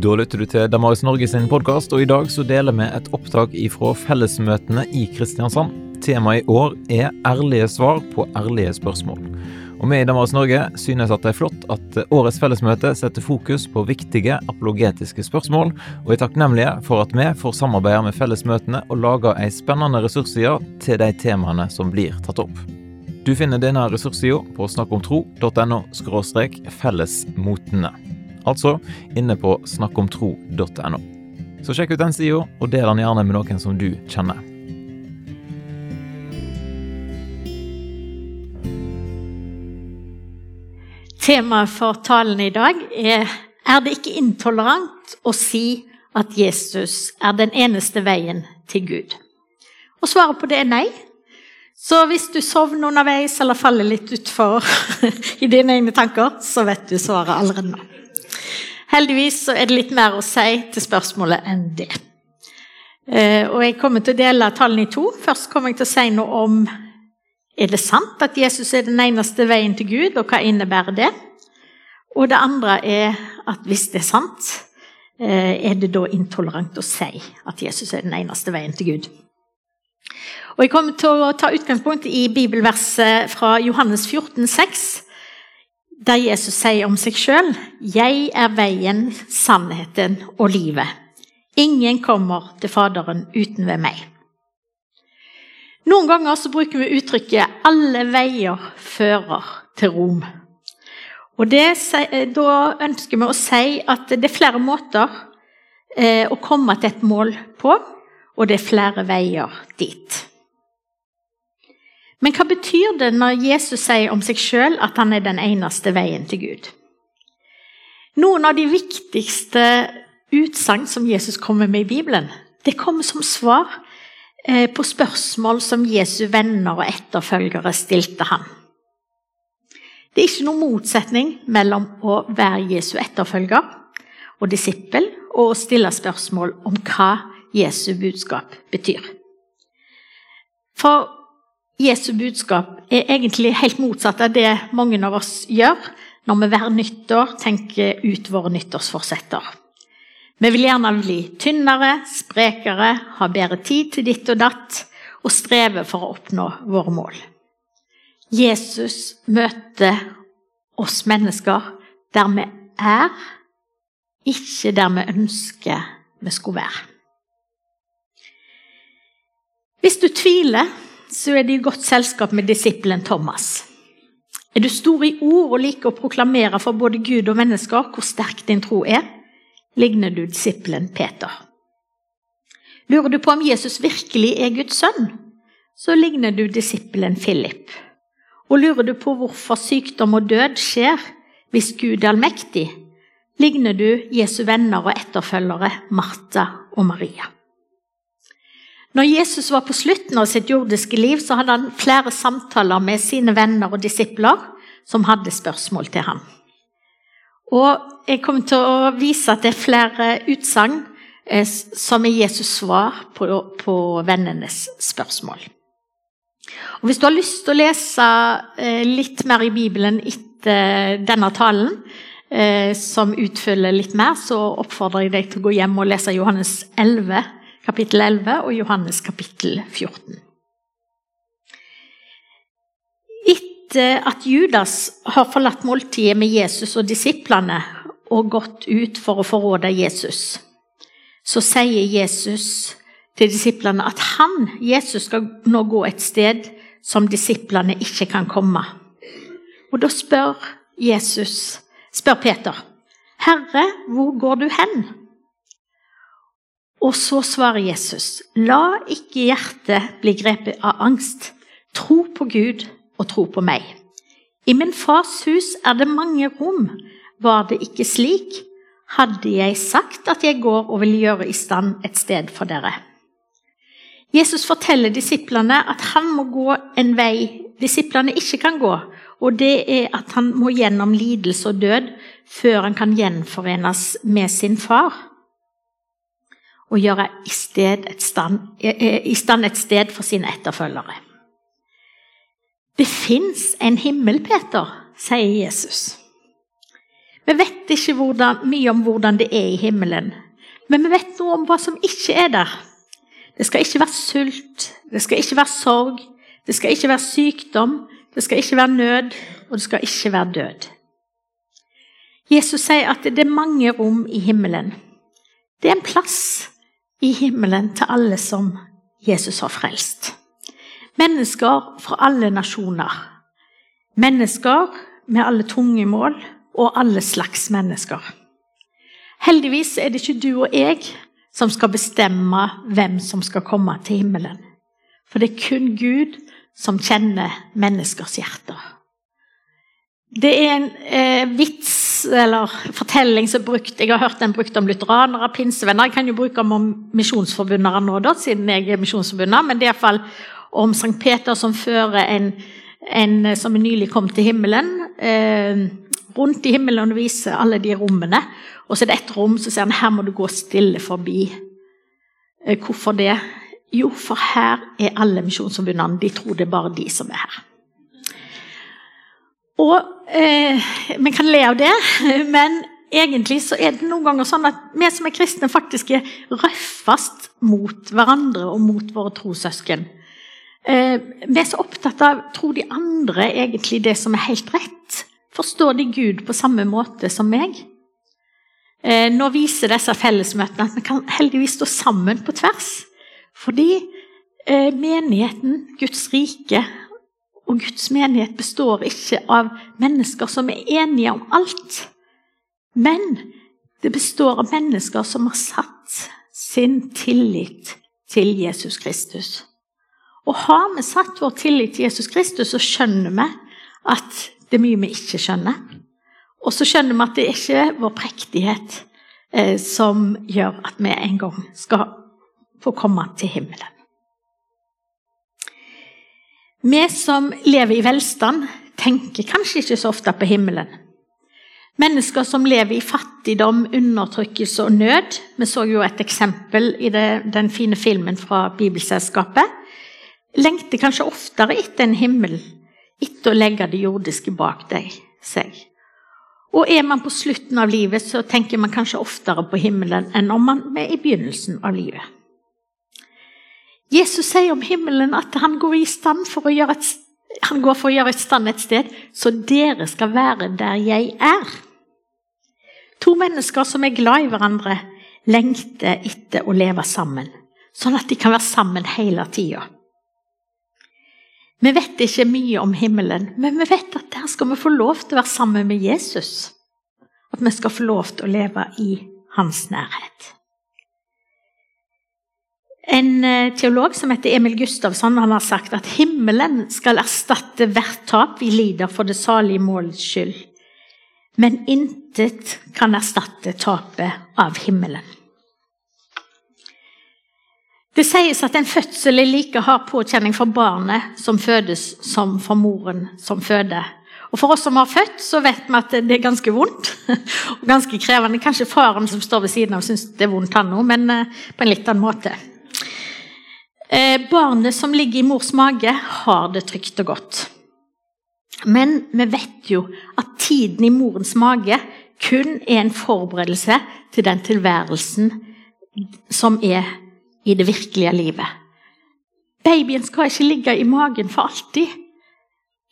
Da lytter du til Damaris Norge sin podkast, og i dag så deler vi et opptak ifra fellesmøtene i Kristiansand. Temaet i år er ærlige svar på ærlige spørsmål. Og vi i Damaris Norge synes at det er flott at årets fellesmøte setter fokus på viktige apologetiske spørsmål, og er takknemlige for at vi får samarbeide med fellesmøtene og lage ei spennende ressursside til de temaene som blir tatt opp. Du finner denne ressurssida på snakkomtro.no fellesmotene. Altså inne på snakkomtro.no. Så sjekk ut den sida, og del den gjerne med noen som du kjenner. Temaet for talen i dag er Er det ikke intolerant å si at Jesus er den eneste veien til Gud? Og svaret på det er nei. Så hvis du sovner underveis eller faller litt utfor i dine egne tanker, så vet du svaret allerede nå. Heldigvis så er det litt mer å si til spørsmålet enn det. Eh, og Jeg kommer til å dele tallene i to. Først kommer jeg til å si noe om er det sant at Jesus er den eneste veien til Gud, og hva innebærer det? Og det andre er at hvis det er sant, eh, er det da intolerant å si at Jesus er den eneste veien til Gud? Og Jeg kommer til å ta utgangspunkt i bibelverset fra Johannes 14, 14,6, der Jesus sier om seg sjøl 'Jeg er veien, sannheten og livet'. Ingen kommer til Faderen uten ved meg. Noen ganger så bruker vi uttrykket 'alle veier fører til Rom'. Og det, Da ønsker vi å si at det er flere måter eh, å komme til et mål på, og det er flere veier dit. Men hva betyr det når Jesus sier om seg sjøl at han er den eneste veien til Gud? Noen av de viktigste utsagn som Jesus kommer med i Bibelen, det kommer som svar Eh, på spørsmål som Jesu venner og etterfølgere stilte ham. Det er ikke noen motsetning mellom å være Jesu etterfølger og disippel og å stille spørsmål om hva Jesu budskap betyr. For Jesu budskap er egentlig helt motsatt av det mange av oss gjør når vi hver nyttår tenker ut våre nyttårsforsetter. Vi vil gjerne bli tynnere, sprekere, ha bedre tid til ditt og datt, og streve for å oppnå våre mål. Jesus møter oss mennesker der vi er, ikke der vi ønsker vi skulle være. Hvis du tviler, så er det i godt selskap med disippelen Thomas. Er du stor i ord og liker å proklamere for både Gud og mennesker hvor sterk din tro er, ligner du disippelen Peter. Lurer du på om Jesus virkelig er Guds sønn, så ligner du disippelen Philip. Og lurer du på hvorfor sykdom og død skjer hvis Gud er allmektig, ligner du Jesu venner og etterfølgere Martha og Maria. Når Jesus var på slutten av sitt jordiske liv, så hadde han flere samtaler med sine venner og disipler som hadde spørsmål til ham. Og jeg kommer til å vise at det er flere utsagn eh, som er Jesus svar på, på vennenes spørsmål. Og Hvis du har lyst til å lese eh, litt mer i Bibelen etter denne talen, eh, som utfyller litt mer, så oppfordrer jeg deg til å gå hjem og lese Johannes 11, kapittel 11 og Johannes kapittel 14. Etter at Judas har forlatt måltidet med Jesus og disiplene og gått ut for å forråde Jesus, så sier Jesus til disiplene at han, Jesus, skal nå gå et sted som disiplene ikke kan komme. Og da spør Jesus, spør Peter, 'Herre, hvor går du hen?' Og så svarer Jesus, 'La ikke hjertet bli grepet av angst. Tro på Gud og tro på meg. I min fars hus er det mange rom. Var det ikke slik, hadde jeg sagt at jeg går og vil gjøre i stand et sted for dere. Jesus forteller disiplene at han må gå en vei disiplene ikke kan gå, og det er at han må gjennom lidelse og død før han kan gjenforenes med sin far. Og gjøre i, stand, i stand et sted for sine etterfølgere. Det fins en himmel, Peter, sier Jesus. Vi vet ikke hvordan, mye om hvordan det er i himmelen, men vi vet noe om hva som ikke er der. Det skal ikke være sult, det skal ikke være sorg, det skal ikke være sykdom, det skal ikke være nød, og det skal ikke være død. Jesus sier at det er mange rom i himmelen. Det er en plass i himmelen til alle som Jesus har frelst. Mennesker fra alle nasjoner. Mennesker med alle tungemål og alle slags mennesker. Heldigvis er det ikke du og jeg som skal bestemme hvem som skal komme til himmelen. For det er kun Gud som kjenner menneskers hjerter. Det er en eh, vits eller fortelling som er brukt Jeg har hørt den brukt om lutheranere, pinsevenner. Jeg kan jo bruke den om misjonsforbundere nå, da, siden jeg er misjonsforbundet. Men det er iallfall om Sankt Peter som fører en, en som nylig kom til himmelen. Eh, rundt i himmelen og viser alle de rommene. Og så er det ett rom, så sier han her må du gå stille forbi. Eh, hvorfor det? Jo, for her er alle misjonsforbundene. De tror det er bare de som er her. Og eh, Vi kan le av det, men egentlig så er det noen ganger sånn at vi som er kristne, faktisk er røffest mot hverandre og mot våre trossøsken. Eh, vi er så opptatt av tror de andre egentlig det som er helt rett. Forstår de Gud på samme måte som meg? Eh, nå viser disse fellesmøtene at vi kan heldigvis stå sammen på tvers. Fordi eh, menigheten, Guds rike, og Guds menighet består ikke av mennesker som er enige om alt. Men det består av mennesker som har satt sin tillit til Jesus Kristus. Og har vi satt vår tillit til Jesus Kristus, så skjønner vi at det er mye vi ikke skjønner. Og så skjønner vi at det er ikke vår prektighet eh, som gjør at vi en gang skal få komme til himmelen. Vi som lever i velstand, tenker kanskje ikke så ofte på himmelen. Mennesker som lever i fattigdom, undertrykkelse og nød. Vi så jo et eksempel i det, den fine filmen fra Bibelselskapet. Lengter kanskje oftere etter en himmel, etter å legge det jordiske bak deg, seg. Og er man på slutten av livet, så tenker man kanskje oftere på himmelen enn om man er i begynnelsen av livet. Jesus sier om himmelen at han går, for et, han går for å gjøre et stand et sted, så dere skal være der jeg er. To mennesker som er glad i hverandre, lengter etter å leve sammen, sånn at de kan være sammen hele tida. Vi vet ikke mye om himmelen, men vi vet at der skal vi få lov til å være sammen med Jesus. At vi skal få lov til å leve i hans nærhet. En eh, teolog som heter Emil Gustavsson han har sagt at himmelen skal erstatte hvert tap vi lider for det salige målets skyld. Men intet kan erstatte tapet av himmelen. Det sies at en fødsel er like hard påkjenning for barnet som fødes, som for moren som føder. Og For oss som har født, så vet vi at det er ganske vondt. og ganske krevende. Kanskje faren som står ved siden av syns det er vondt, han òg, men eh, på en litt annen måte. Eh, barnet som ligger i mors mage, har det trygt og godt. Men vi vet jo at tiden i morens mage kun er en forberedelse til den tilværelsen som er i det virkelige livet. Babyen skal ikke ligge i magen for alltid,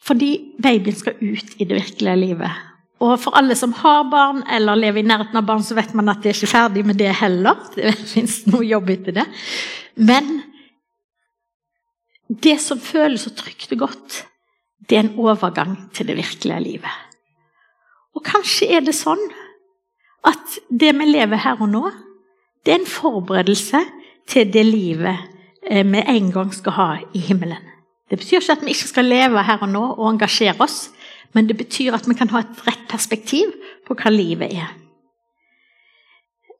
fordi babyen skal ut i det virkelige livet. Og for alle som har barn eller lever i nærheten av barn, så vet man at det er ikke ferdig med det heller. Det fins noe jobb etter det. Men det som føles så trygt og godt, det er en overgang til det virkelige livet. Og kanskje er det sånn at det vi lever her og nå, det er en forberedelse til det livet eh, vi en gang skal ha i himmelen. Det betyr ikke at vi ikke skal leve her og nå og engasjere oss, men det betyr at vi kan ha et rett perspektiv på hva livet er.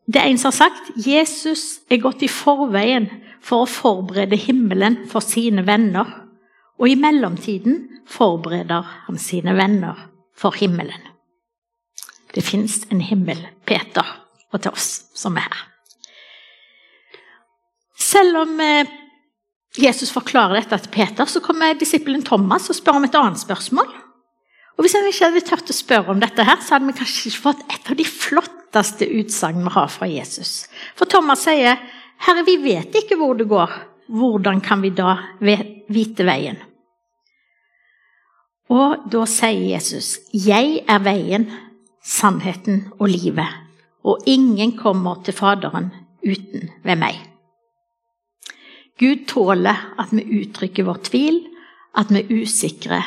Det er en som har sagt Jesus er gått i forveien for å forberede himmelen for sine venner. Og i mellomtiden forbereder han sine venner for himmelen. Det fins en himmel, Peter, og til oss som er her. Selv om eh, Jesus forklarer dette til Peter, så kommer disippelen Thomas og spør om et annet spørsmål. Og Hvis han ikke hadde turt å spørre om dette, her, så hadde vi kanskje ikke fått et av de flotteste utsagn vi har fra Jesus. For Thomas sier, 'Herre, vi vet ikke hvor det går. Hvordan kan vi da vite veien?' Og da sier Jesus, 'Jeg er veien, sannheten og livet.' Og ingen kommer til Faderen uten ved meg. Gud tåler at vi uttrykker vår tvil, at vi er usikre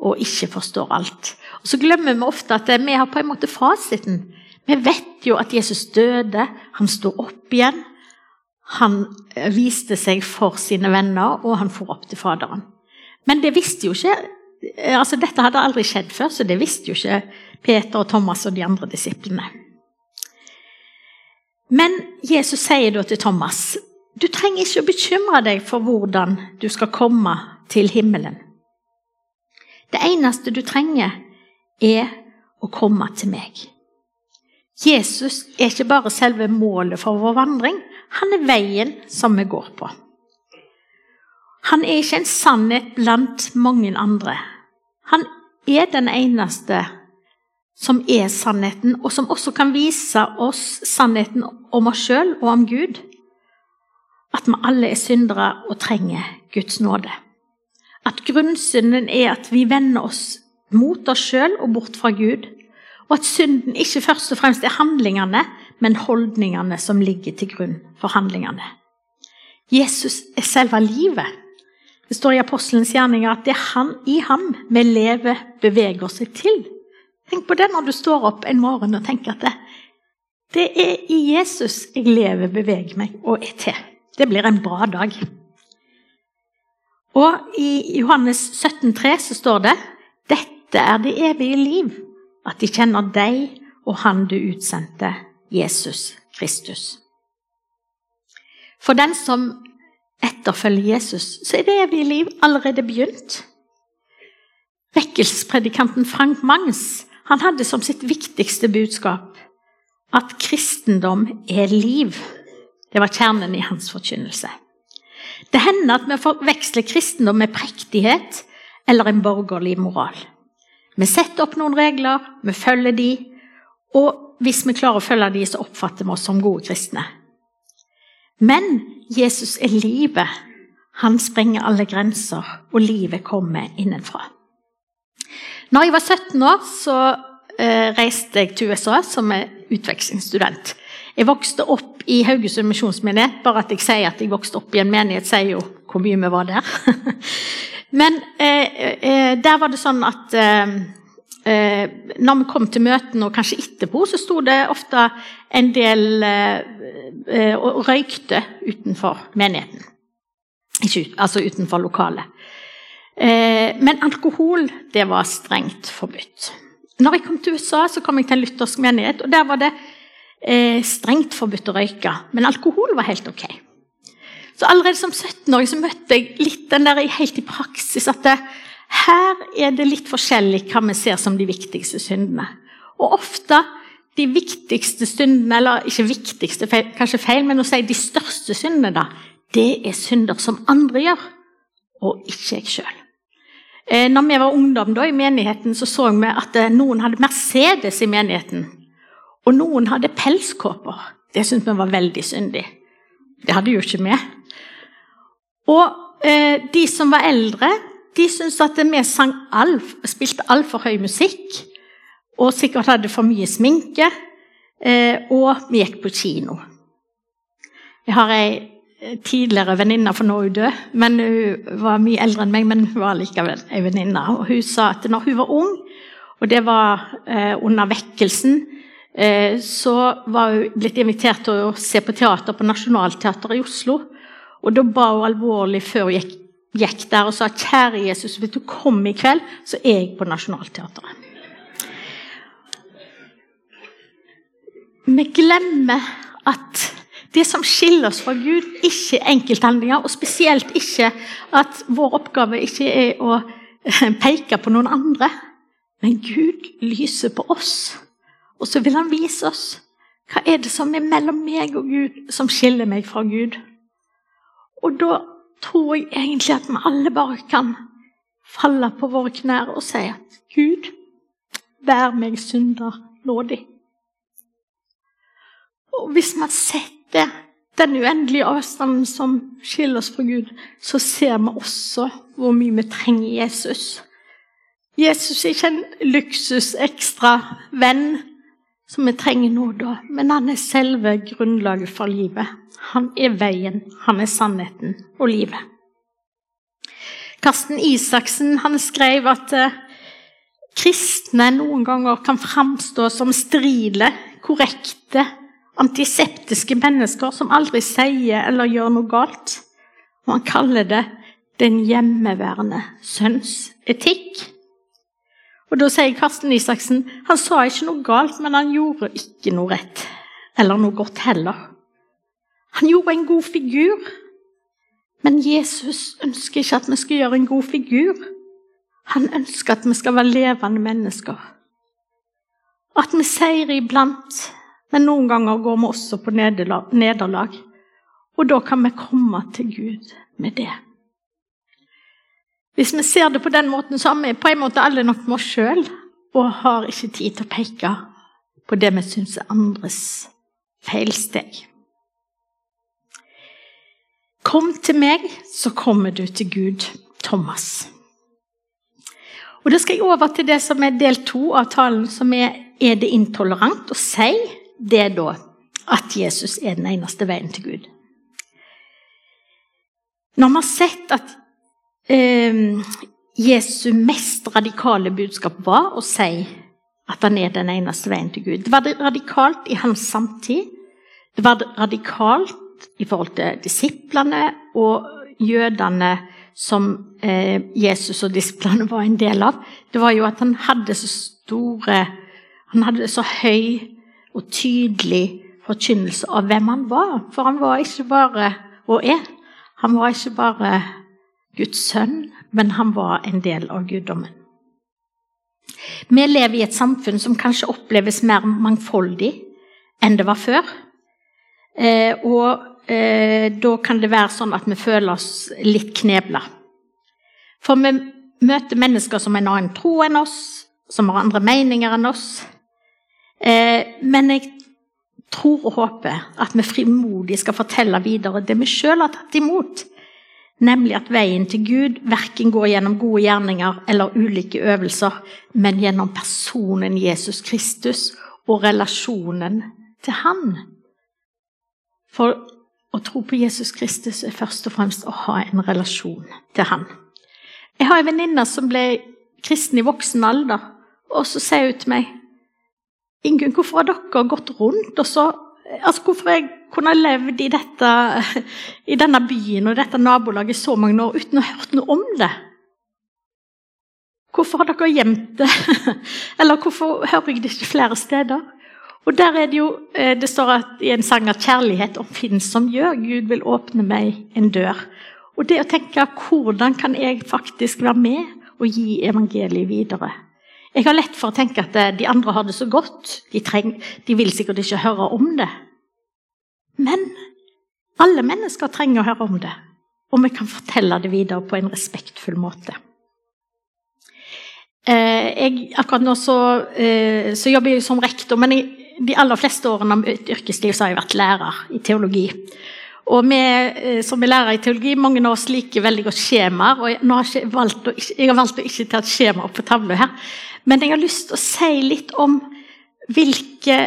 og ikke forstår alt. Og Så glemmer vi ofte at vi har på en måte fasiten. Vi vet jo at Jesus døde, han sto opp igjen. Han viste seg for sine venner, og han for opp til Faderen. Men det visste jo ikke altså Dette hadde aldri skjedd før, så det visste jo ikke Peter og Thomas og de andre disiplene. Men Jesus sier da til Thomas du trenger ikke å bekymre deg for hvordan du skal komme til himmelen. Det eneste du trenger, er å komme til meg. Jesus er ikke bare selve målet for vår vandring, han er veien som vi går på. Han er ikke en sannhet blant mange andre. Han er den eneste som er sannheten, og som også kan vise oss sannheten om oss sjøl og om Gud. At vi alle er syndere og trenger Guds nåde. At grunnsynden er at vi vender oss mot oss sjøl og bort fra Gud. Og at synden ikke først og fremst er handlingene, men holdningene som ligger til grunn for handlingene. Jesus er selve livet. Det står i apostelens gjerninger at det er han, i ham vi lever, beveger seg til. Tenk på det når du står opp en morgen og tenker at det, det er i Jesus jeg lever, beveger meg og er til. Det blir en bra dag. Og i Johannes 17,3 så står det dette er det evige liv, at de kjenner deg og Han du utsendte, Jesus Kristus. For den som etterfølger Jesus, så er det evige liv allerede begynt. Vekkelsespredikanten Frank Mangs han hadde som sitt viktigste budskap at kristendom er liv. Det var kjernen i hans forkynnelse. Det hender at vi forveksler kristendom med prektighet eller en borgerlig moral. Vi setter opp noen regler, vi følger de, og hvis vi klarer å følge de, så oppfatter vi oss som gode kristne. Men Jesus er livet. Han sprenger alle grenser, og livet kommer innenfra. Når jeg var 17 år, så eh, reiste jeg til USA som utvekslingsstudent. Jeg vokste opp i Haugesund misjonsmenighet. Bare at jeg sier at jeg vokste opp i en menighet, sier jo hvor mye vi var der. Men eh, eh, der var det sånn at eh, eh, når vi kom til møtene, og kanskje etterpå, så sto det ofte en del eh, og røykte utenfor menigheten. Ikke, altså utenfor lokalet. men alkohol, det var strengt forbudt. Når jeg kom til USA, så kom jeg til en luthersk menighet, og der var det eh, strengt forbudt å røyke. Men alkohol var helt ok. Så allerede som 17-åring så møtte jeg litt den der helt i praksis at det, her er det litt forskjellig hva vi ser som de viktigste syndene. Og ofte de viktigste syndene, eller ikke viktigste, kanskje feil, men å si de største syndene, da, det er synder som andre gjør, og ikke jeg sjøl. Eh, når vi var ungdom da, i menigheten, så så vi at eh, noen hadde Mercedes i menigheten. Og noen hadde pelskåper. Det syntes vi var veldig syndig. Det hadde jo ikke vi. Og eh, de som var eldre, de syntes at vi sang all, spilte altfor høy musikk. Og sikkert hadde for mye sminke. Eh, og vi gikk på kino. Jeg har ei eh, tidligere venninne, for nå er hun død. men Hun var mye eldre enn meg, men hun var likevel ei venninne. Hun sa at når hun var ung, og det var eh, under vekkelsen så var hun blitt invitert til å se på teater på Nationaltheatret i Oslo. Og Da ba hun alvorlig før hun gikk, gikk der og sa kjære Jesus, hvis du kommer i kveld, så er jeg på Nationaltheatret. Vi glemmer at det som skiller oss fra Gud, ikke er enkelthandlinger, og spesielt ikke at vår oppgave ikke er å peke på noen andre, men Gud lyser på oss. Og så vil han vise oss hva er det som er mellom meg og Gud, som skiller meg fra Gud. Og da tror jeg egentlig at vi alle bare kan falle på våre knær og si at Gud, vær meg synder nådig. Og hvis man setter den uendelige avstanden som skiller oss fra Gud, så ser vi også hvor mye vi trenger Jesus. Jesus er ikke en luksus ekstra venn som vi trenger nå da, men han er selve grunnlaget for livet. Han er veien, han er sannheten og livet. Karsten Isaksen han skrev at eh, kristne noen ganger kan framstå som strile, korrekte, antiseptiske mennesker som aldri sier eller gjør noe galt. Og han kaller det 'den hjemmeværende sønns etikk'. Og Da sier Karsten Isaksen han sa ikke noe galt, men han gjorde ikke noe rett. Eller noe godt heller. Han gjorde en god figur, men Jesus ønsker ikke at vi skal gjøre en god figur. Han ønsker at vi skal være levende mennesker. At vi seirer iblant, men noen ganger går vi også på nederlag. Og da kan vi komme til Gud med det. Hvis vi ser det på den måten, så har vi på en måte alle nok med oss sjøl og har ikke tid til å peke på det vi syns er andres feilsteg. Kom til meg, så kommer du til Gud, Thomas. Og Da skal jeg over til det som er del to av talen, som er er det intolerant å si det da at Jesus er den eneste veien til Gud. Når vi har sett at eh, Jesu mest radikale budskap var å si at han er den eneste veien til Gud Det var radikalt i hans samtid. Det var radikalt i forhold til disiplene og jødene som eh, Jesus og disiplene var en del av, det var jo at han hadde så store Han hadde så høy og tydelig forkynnelse av hvem han var. For han var ikke bare, og er, han var ikke bare Guds sønn, men han var en del av guddommen. Vi lever i et samfunn som kanskje oppleves mer mangfoldig enn det var før. Eh, og eh, da kan det være sånn at vi føler oss litt knebla. For vi møter mennesker som har en annen tro enn oss, som har andre meninger enn oss. Eh, men jeg tror og håper at vi frimodig skal fortelle videre det vi sjøl har tatt imot. Nemlig at veien til Gud verken går gjennom gode gjerninger eller ulike øvelser, men gjennom personen Jesus Kristus og relasjonen til Han. For å tro på Jesus Kristus er først og fremst å ha en relasjon til Han. Jeg har en venninne som ble kristen i voksen alder, og så sier hun til meg Ingunn, hvorfor har dere gått rundt og så altså Hvorfor jeg kunne levd i, dette, i denne byen og dette nabolaget så mange år uten å ha hørt noe om det? Hvorfor har dere gjemt det? Eller hvorfor hører jeg det ikke flere steder? Og der er Det jo, eh, det står at, i en sang at kjærlighet oppfinnes som gjør. Gud vil åpne meg en dør. Og det å tenke hvordan kan jeg faktisk være med og gi evangeliet videre? Jeg har lett for å tenke at eh, de andre har det så godt. De, treng, de vil sikkert ikke høre om det. Men alle mennesker trenger å høre om det. Og vi kan fortelle det videre på en respektfull måte. Eh, jeg, akkurat nå så, så jobber jeg som rektor, men jeg, de aller fleste årene av mitt yrkesliv så har jeg vært lærer i teologi. Og vi eh, som er lærere i teologi, mange av oss liker veldig godt skjemaer. og Jeg har, valgt å, jeg har valgt å ikke ta et skjema opp på tavla her. Men jeg har lyst til å si litt om hvilke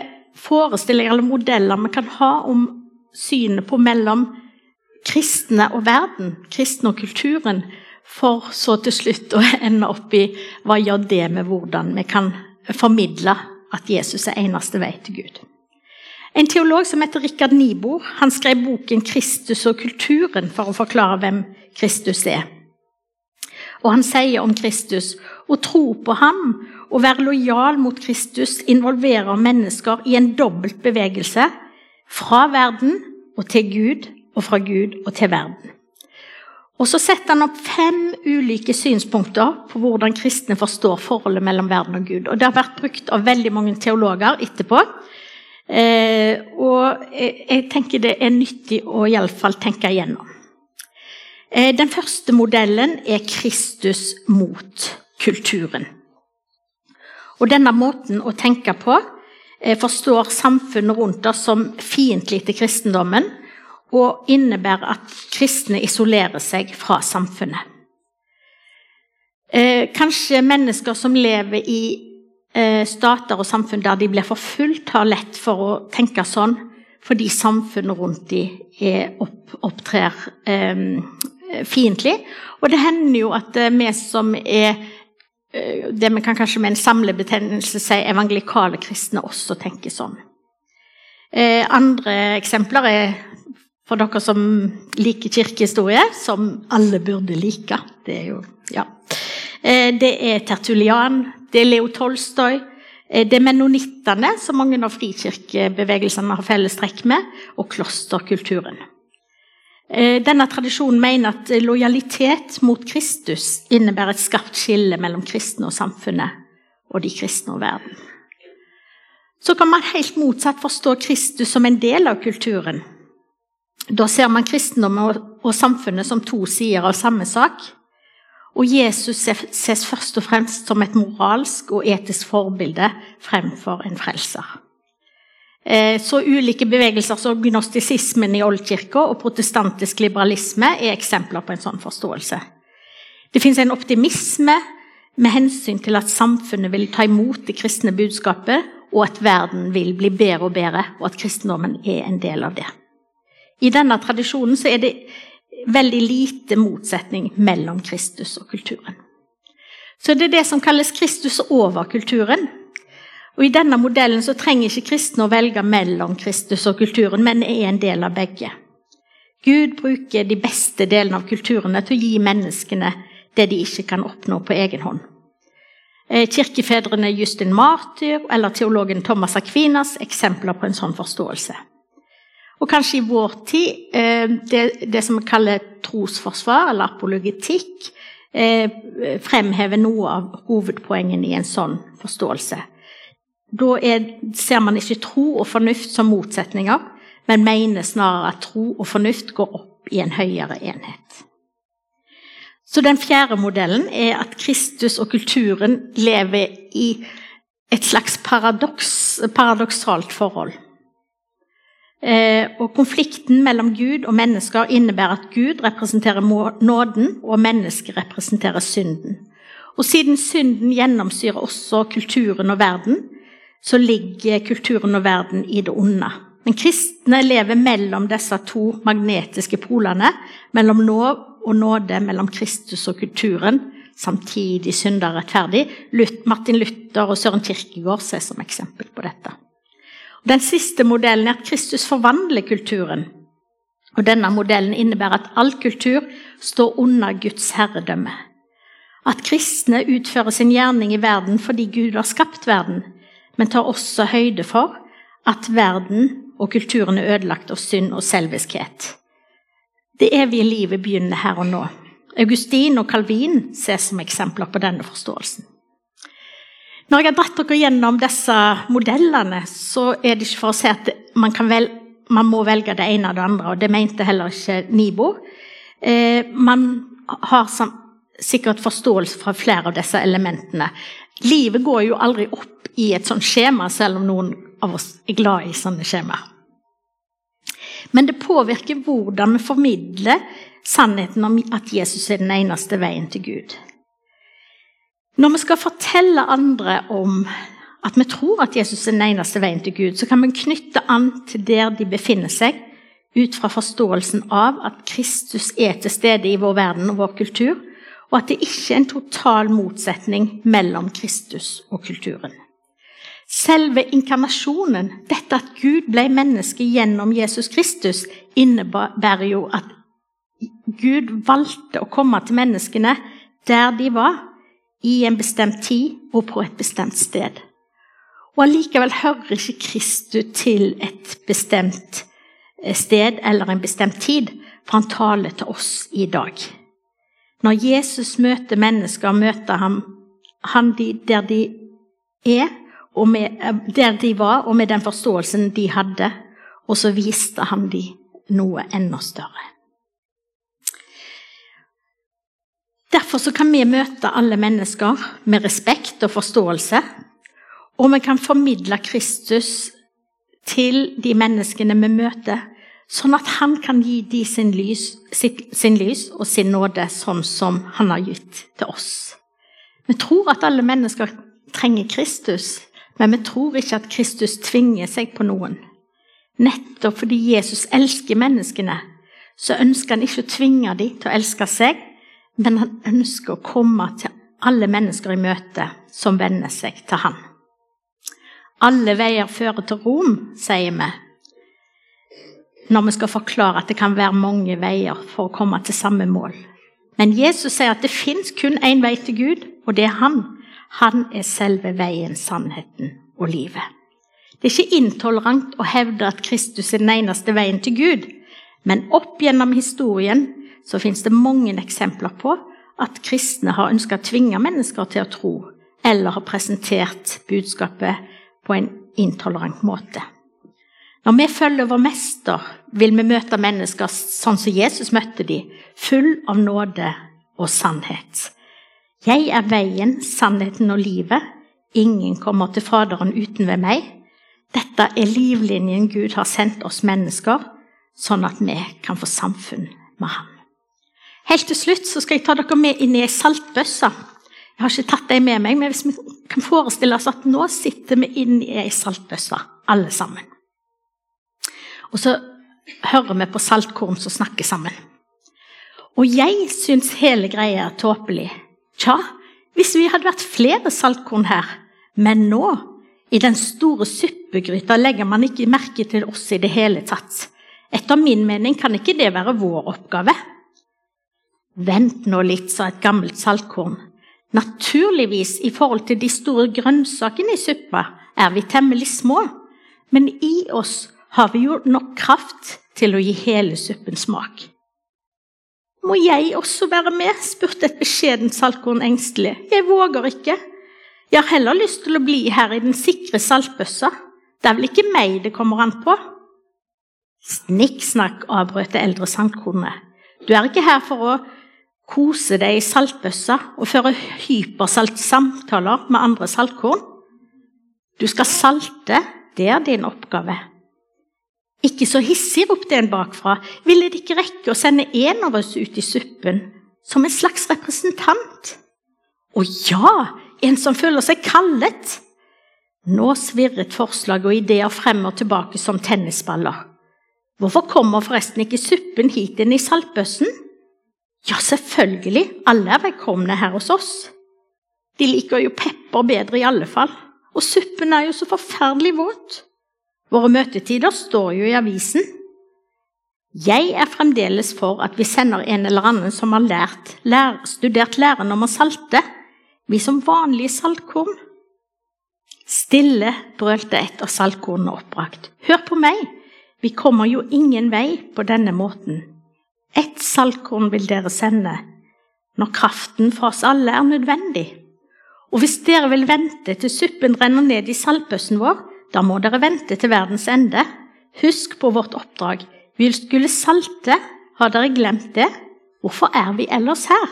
forestillinger eller modeller vi kan ha om synet på mellom kristne og verden, kristne og kulturen, for så til slutt å ende opp i hva gjør det med hvordan vi kan formidle at Jesus er eneste vei til Gud. En teolog som heter Rikard Nibo, han skrev boken 'Kristus og kulturen' for å forklare hvem Kristus er. Og Han sier om Kristus å tro på ham og være lojal mot Kristus involverer mennesker i en dobbelt bevegelse fra verden og til Gud, og fra Gud og til verden. Og Så setter han opp fem ulike synspunkter på hvordan kristne forstår forholdet mellom verden og Gud. Og Det har vært brukt av veldig mange teologer etterpå. Eh, og jeg tenker det er nyttig å iallfall tenke igjennom. Eh, den første modellen er Kristus mot kulturen. Og denne måten å tenke på forstår samfunnet rundt oss som fiendtlig til kristendommen, og innebærer at kristne isolerer seg fra samfunnet. Eh, kanskje mennesker som lever i eh, stater og samfunn der de blir forfulgt, har lett for å tenke sånn fordi samfunnet rundt dem opp, opptrer eh, fiendtlig. Og det hender jo at eh, vi som er eh, det vi kan kanskje med en samlebetegnelse si evangelikale kristne, også tenker sånn. Eh, andre eksempler er for dere som liker kirkehistorie, som alle burde like. Det er jo Ja. Eh, det er Tertulian, det er Leo Tolstoy, eh, det er menonittene, som mange av frikirkebevegelsene har felles trekk med, og klosterkulturen. Eh, denne tradisjonen mener at lojalitet mot Kristus innebærer et skarpt skille mellom kristne og samfunnet og de kristne og verden. Så kan man helt motsatt forstå Kristus som en del av kulturen. Da ser man kristendom og samfunnet som to sider av samme sak. Og Jesus ses først og fremst som et moralsk og etisk forbilde fremfor en frelser. Eh, så ulike bevegelser som gnostisismen i oldkirka og protestantisk liberalisme er eksempler på en sånn forståelse. Det fins en optimisme med hensyn til at samfunnet vil ta imot det kristne budskapet, og at verden vil bli bedre og bedre, og at kristendommen er en del av det. I denne tradisjonen er det veldig lite motsetning mellom Kristus og kulturen. Så det er det som kalles Kristus over kulturen. Og I denne modellen så trenger ikke kristne å velge mellom Kristus og kulturen, men er en del av begge. Gud bruker de beste delene av kulturene til å gi menneskene det de ikke kan oppnå på egen hånd. Eh, kirkefedrene Justin Martyr eller teologen Thomas Aquinas eksempler på en sånn forståelse. Og kanskje i vår tid eh, det, det som vi kaller trosforsvar, eller apologetikk, eh, fremhever noe av hovedpoengene i en sånn forståelse. Da er, ser man ikke tro og fornuft som motsetninger, men mener snarere at tro og fornuft går opp i en høyere enhet. Så Den fjerde modellen er at Kristus og kulturen lever i et slags paradoks, paradoksalt forhold. Eh, og Konflikten mellom Gud og mennesker innebærer at Gud representerer nåden, og mennesket representerer synden. Og Siden synden gjennomsyrer også kulturen og verden, så ligger kulturen og verden i det onde. Men kristne lever mellom disse to magnetiske polene, mellom lov og nåde, mellom Kristus og kulturen, samtidig synder rettferdig. Martin Luther og Søren Kirkegård ses som eksempel på dette. Den siste modellen er at Kristus forvandler kulturen. Og Denne modellen innebærer at all kultur står under Guds herredømme. At kristne utfører sin gjerning i verden fordi Gud har skapt verden, men tar også høyde for at verden og kulturen er ødelagt av synd og selviskhet. Det evige livet begynner her og nå. Augustin og Calvin ses som eksempler på denne forståelsen. Når jeg har dratt dere gjennom disse modellene, så er det ikke for å si at man, vel, man må velge det ene og det andre, og det mente heller ikke Nibo. Eh, man har sikkert forståelse fra flere av disse elementene. Livet går jo aldri opp i et sånt skjema, selv om noen av oss er glad i sånne skjema. Men det påvirker hvordan vi formidler sannheten om at Jesus er den eneste veien til Gud. Når vi skal fortelle andre om at vi tror at Jesus er den eneste veien til Gud, så kan vi knytte an til der de befinner seg, ut fra forståelsen av at Kristus er til stede i vår verden og vår kultur, og at det ikke er en total motsetning mellom Kristus og kulturen. Selve inkarnasjonen, dette at Gud ble menneske gjennom Jesus Kristus, innebærer jo at Gud valgte å komme til menneskene der de var, i en bestemt tid og på et bestemt sted. Og allikevel hører ikke Kristus til et bestemt eh, sted eller en bestemt tid, for han taler til oss i dag. Når Jesus møter mennesker, møter han, han de der de er, med, der de var, og med den forståelsen de hadde, og så viste han de noe enda større. Derfor kan vi møte alle mennesker med respekt og forståelse. og vi kan formidle Kristus til de menneskene vi møter, sånn at han kan gi de sin lys, sin lys og sin nåde, sånn som han har gitt til oss. Vi tror at alle mennesker trenger Kristus, men vi tror ikke at Kristus tvinger seg på noen. Nettopp fordi Jesus elsker menneskene, så ønsker han ikke å tvinge dem til å elske seg, men han ønsker å komme til alle mennesker i møte som venner seg til han. Alle veier fører til Rom, sier vi. Når vi skal forklare at det kan være mange veier for å komme til samme mål. Men Jesus sier at det fins kun én vei til Gud, og det er han. Han er selve veien, sannheten og livet. Det er ikke intolerant å hevde at Kristus er den eneste veien til Gud, men opp gjennom historien så fins det mange eksempler på at kristne har ønska å tvinge mennesker til å tro, eller har presentert budskapet på en intolerant måte. Når vi følger vår mester, vil vi møte mennesker sånn som Jesus møtte dem, full av nåde og sannhet. Jeg er veien, sannheten og livet. Ingen kommer til Faderen uten ved meg. Dette er livlinjen Gud har sendt oss mennesker, sånn at vi kan få samfunn med ham. Helt til slutt skal jeg ta dere med inn i ei saltbøsse. Jeg har ikke tatt dem med meg, men hvis vi kan forestille oss at nå sitter vi inn i ei saltbøsse, alle sammen. Og så hører vi på saltkorn som snakker sammen. Og jeg syns hele greia er tåpelig. Tja, hvis vi hadde vært flere saltkorn her, men nå, i den store suppegryta, legger man ikke merke til oss i det hele tatt. Etter min mening kan ikke det være vår oppgave. Vent nå litt, sa et gammelt saltkorn. Naturligvis, i forhold til de store grønnsakene i suppa, er vi temmelig små, men i oss har vi jo nok kraft til å gi hele suppen smak. Må jeg også være med? spurte et beskjedent saltkorn engstelig. Jeg våger ikke. Jeg har heller lyst til å bli her i den sikre saltbøssa. Det er vel ikke meg det kommer an på? Snikksnakk, avbrøt det eldre saltkornet. Du er ikke her for å kose deg i saltbøssa og føre hypersaltsamtaler med andre saltkorn. Du skal salte, det er din oppgave. Ikke så hissig, ropte en bakfra. Ville det ikke rekke å sende en av oss ut i suppen som en slags representant? Å ja, en som føler seg kallet. Nå svirret forslag og ideer frem og tilbake som tennisballer. Hvorfor kommer forresten ikke suppen hit inn i saltbøssen? Ja, selvfølgelig, alle er velkomne her hos oss. De liker jo pepper bedre i alle fall, og suppen er jo så forferdelig våt. Våre møtetider står jo i avisen. Jeg er fremdeles for at vi sender en eller annen som har lært, lær, studert læren om å salte, vi som vanlige saltkorn. Stille, brølte et av saltkornene oppbrakt. Hør på meg, vi kommer jo ingen vei på denne måten. Ett saltkorn vil dere sende når kraften for oss alle er nødvendig. Og hvis dere vil vente til suppen renner ned i saltbøssen vår, da må dere vente til verdens ende. Husk på vårt oppdrag. Vi skulle salte. Har dere glemt det? Hvorfor er vi ellers her?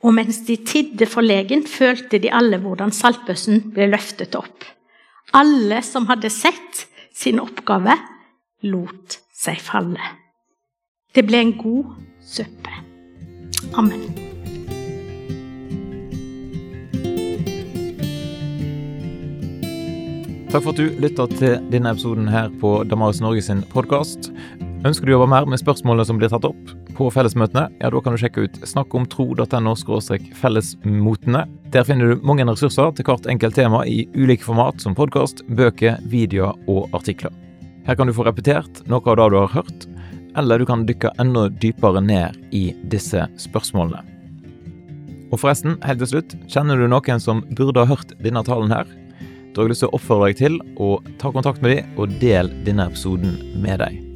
Og mens de tidde forlegent, følte de alle hvordan saltbøssen ble løftet opp. Alle som hadde sett sin oppgave, lot seg falle. Det ble en god suppe. Amen. Takk for at du lytta til denne episoden her på Damaris Norge sin podkast. Ønsker du å jobbe mer med spørsmålene som blir tatt opp på fellesmøtene, ja, da kan du sjekke ut snakkomtro.no fellesmotene. Der finner du mange ressurser til hvert enkelt tema i ulike format, som podkast, bøker, videoer og artikler. Her kan du få repetert noe av det du har hørt, eller du kan dykke enda dypere ned i disse spørsmålene. Og forresten, helt til slutt, kjenner du noen som burde ha hørt denne talen her? Da har jeg lyst til å oppfordre deg til å ta kontakt med dem og del denne episoden med deg.